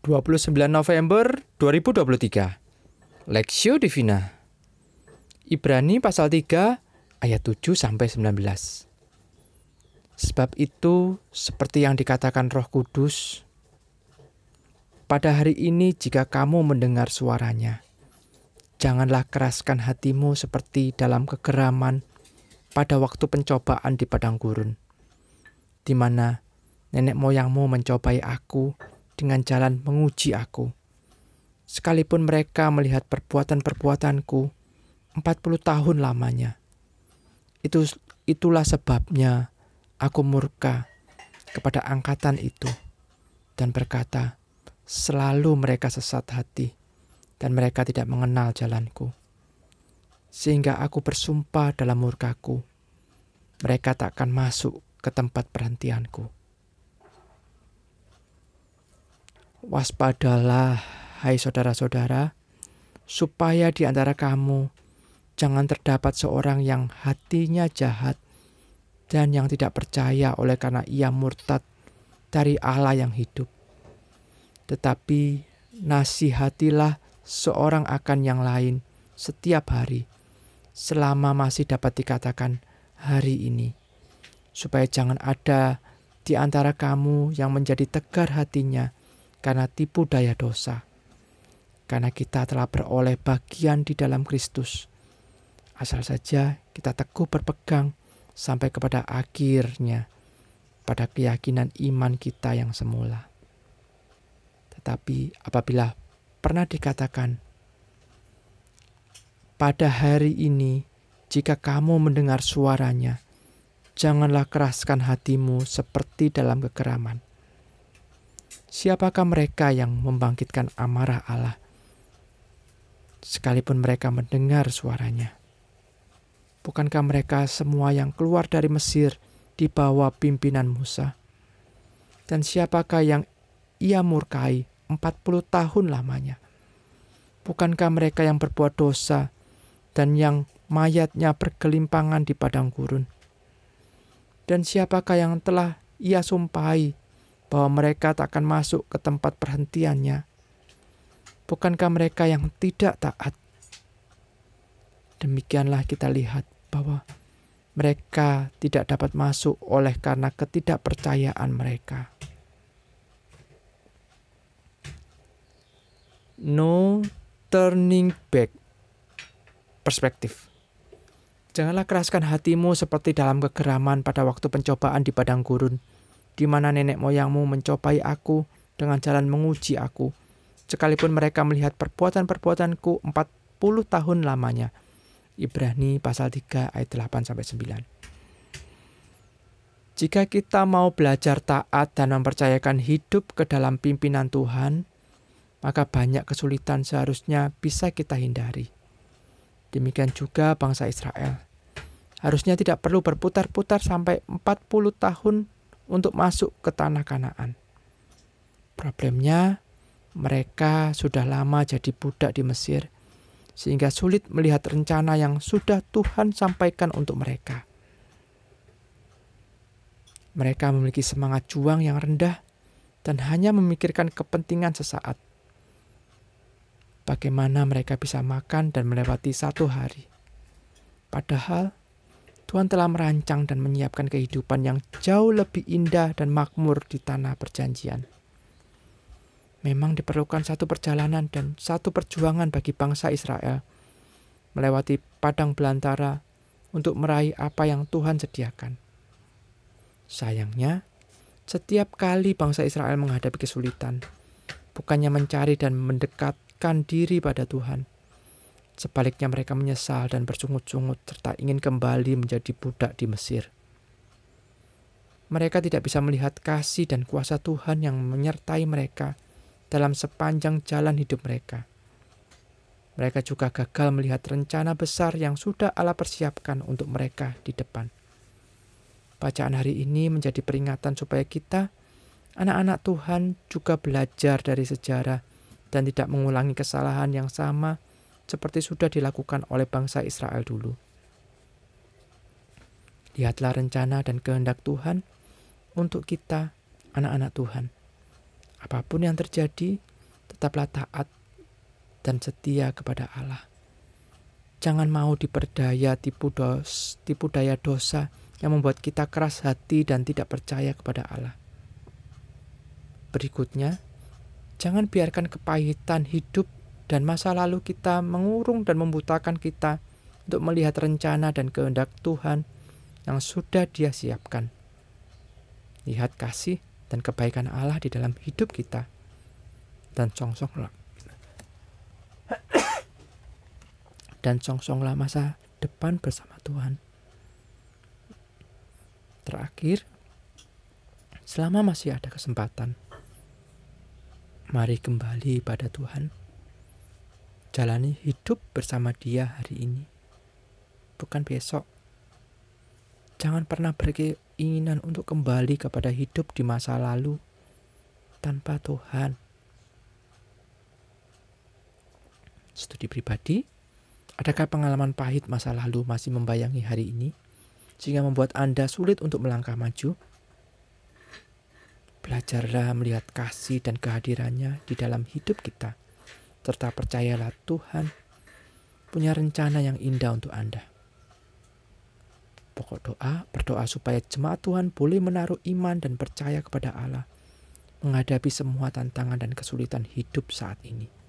29 November 2023 Lexio Divina. Ibrani pasal 3 ayat 7 sampai 19 Sebab itu seperti yang dikatakan Roh Kudus pada hari ini jika kamu mendengar suaranya janganlah keraskan hatimu seperti dalam kegeraman pada waktu pencobaan di padang gurun di mana nenek moyangmu mencobai aku dengan jalan menguji aku. Sekalipun mereka melihat perbuatan-perbuatanku 40 tahun lamanya. Itu itulah sebabnya aku murka kepada angkatan itu dan berkata, selalu mereka sesat hati dan mereka tidak mengenal jalanku. Sehingga aku bersumpah dalam murkaku, mereka tak akan masuk ke tempat perhentianku. Waspadalah, hai saudara-saudara, supaya di antara kamu jangan terdapat seorang yang hatinya jahat dan yang tidak percaya oleh karena ia murtad dari Allah yang hidup. Tetapi nasihatilah seorang akan yang lain setiap hari, selama masih dapat dikatakan hari ini, supaya jangan ada di antara kamu yang menjadi tegar hatinya karena tipu daya dosa. Karena kita telah beroleh bagian di dalam Kristus. Asal saja kita teguh berpegang sampai kepada akhirnya pada keyakinan iman kita yang semula. Tetapi apabila pernah dikatakan, pada hari ini jika kamu mendengar suaranya, janganlah keraskan hatimu seperti dalam kekeraman Siapakah mereka yang membangkitkan amarah Allah? Sekalipun mereka mendengar suaranya. Bukankah mereka semua yang keluar dari Mesir di bawah pimpinan Musa? Dan siapakah yang ia murkai 40 tahun lamanya? Bukankah mereka yang berbuat dosa dan yang mayatnya bergelimpangan di padang gurun? Dan siapakah yang telah ia sumpahi bahwa mereka tak akan masuk ke tempat perhentiannya. Bukankah mereka yang tidak taat? Demikianlah kita lihat bahwa mereka tidak dapat masuk oleh karena ketidakpercayaan mereka. No turning back. Perspektif. Janganlah keraskan hatimu seperti dalam kegeraman pada waktu pencobaan di padang gurun di mana nenek moyangmu mencobai aku dengan jalan menguji aku, sekalipun mereka melihat perbuatan-perbuatanku 40 tahun lamanya. Ibrani pasal 3 ayat 8 sampai 9. Jika kita mau belajar taat dan mempercayakan hidup ke dalam pimpinan Tuhan, maka banyak kesulitan seharusnya bisa kita hindari. Demikian juga bangsa Israel. Harusnya tidak perlu berputar-putar sampai 40 tahun untuk masuk ke tanah Kanaan. Problemnya, mereka sudah lama jadi budak di Mesir, sehingga sulit melihat rencana yang sudah Tuhan sampaikan untuk mereka. Mereka memiliki semangat juang yang rendah dan hanya memikirkan kepentingan sesaat. Bagaimana mereka bisa makan dan melewati satu hari, padahal Tuhan telah merancang dan menyiapkan kehidupan yang jauh lebih indah dan makmur di tanah perjanjian. Memang diperlukan satu perjalanan dan satu perjuangan bagi bangsa Israel melewati padang belantara untuk meraih apa yang Tuhan sediakan. Sayangnya, setiap kali bangsa Israel menghadapi kesulitan, bukannya mencari dan mendekatkan diri pada Tuhan, Sebaliknya mereka menyesal dan bersungut-sungut serta ingin kembali menjadi budak di Mesir. Mereka tidak bisa melihat kasih dan kuasa Tuhan yang menyertai mereka dalam sepanjang jalan hidup mereka. Mereka juga gagal melihat rencana besar yang sudah Allah persiapkan untuk mereka di depan. Bacaan hari ini menjadi peringatan supaya kita, anak-anak Tuhan, juga belajar dari sejarah dan tidak mengulangi kesalahan yang sama seperti sudah dilakukan oleh bangsa Israel dulu. Lihatlah rencana dan kehendak Tuhan untuk kita, anak-anak Tuhan. Apa pun yang terjadi, Tetaplah taat dan setia kepada Allah. Jangan mau diperdaya tipu, dos, tipu daya dosa yang membuat kita keras hati dan tidak percaya kepada Allah. Berikutnya, jangan biarkan kepahitan hidup dan masa lalu kita mengurung dan membutakan kita untuk melihat rencana dan kehendak Tuhan yang sudah Dia siapkan. Lihat kasih dan kebaikan Allah di dalam hidup kita dan songsonglah dan songsonglah masa depan bersama Tuhan. Terakhir, selama masih ada kesempatan, mari kembali pada Tuhan Jalani hidup bersama dia hari ini, bukan besok. Jangan pernah berkeinginan untuk kembali kepada hidup di masa lalu tanpa Tuhan. Studi pribadi, adakah pengalaman pahit masa lalu masih membayangi hari ini, sehingga membuat Anda sulit untuk melangkah maju? Belajarlah melihat kasih dan kehadirannya di dalam hidup kita serta percayalah Tuhan punya rencana yang indah untuk Anda. Pokok doa, berdoa supaya jemaat Tuhan boleh menaruh iman dan percaya kepada Allah menghadapi semua tantangan dan kesulitan hidup saat ini.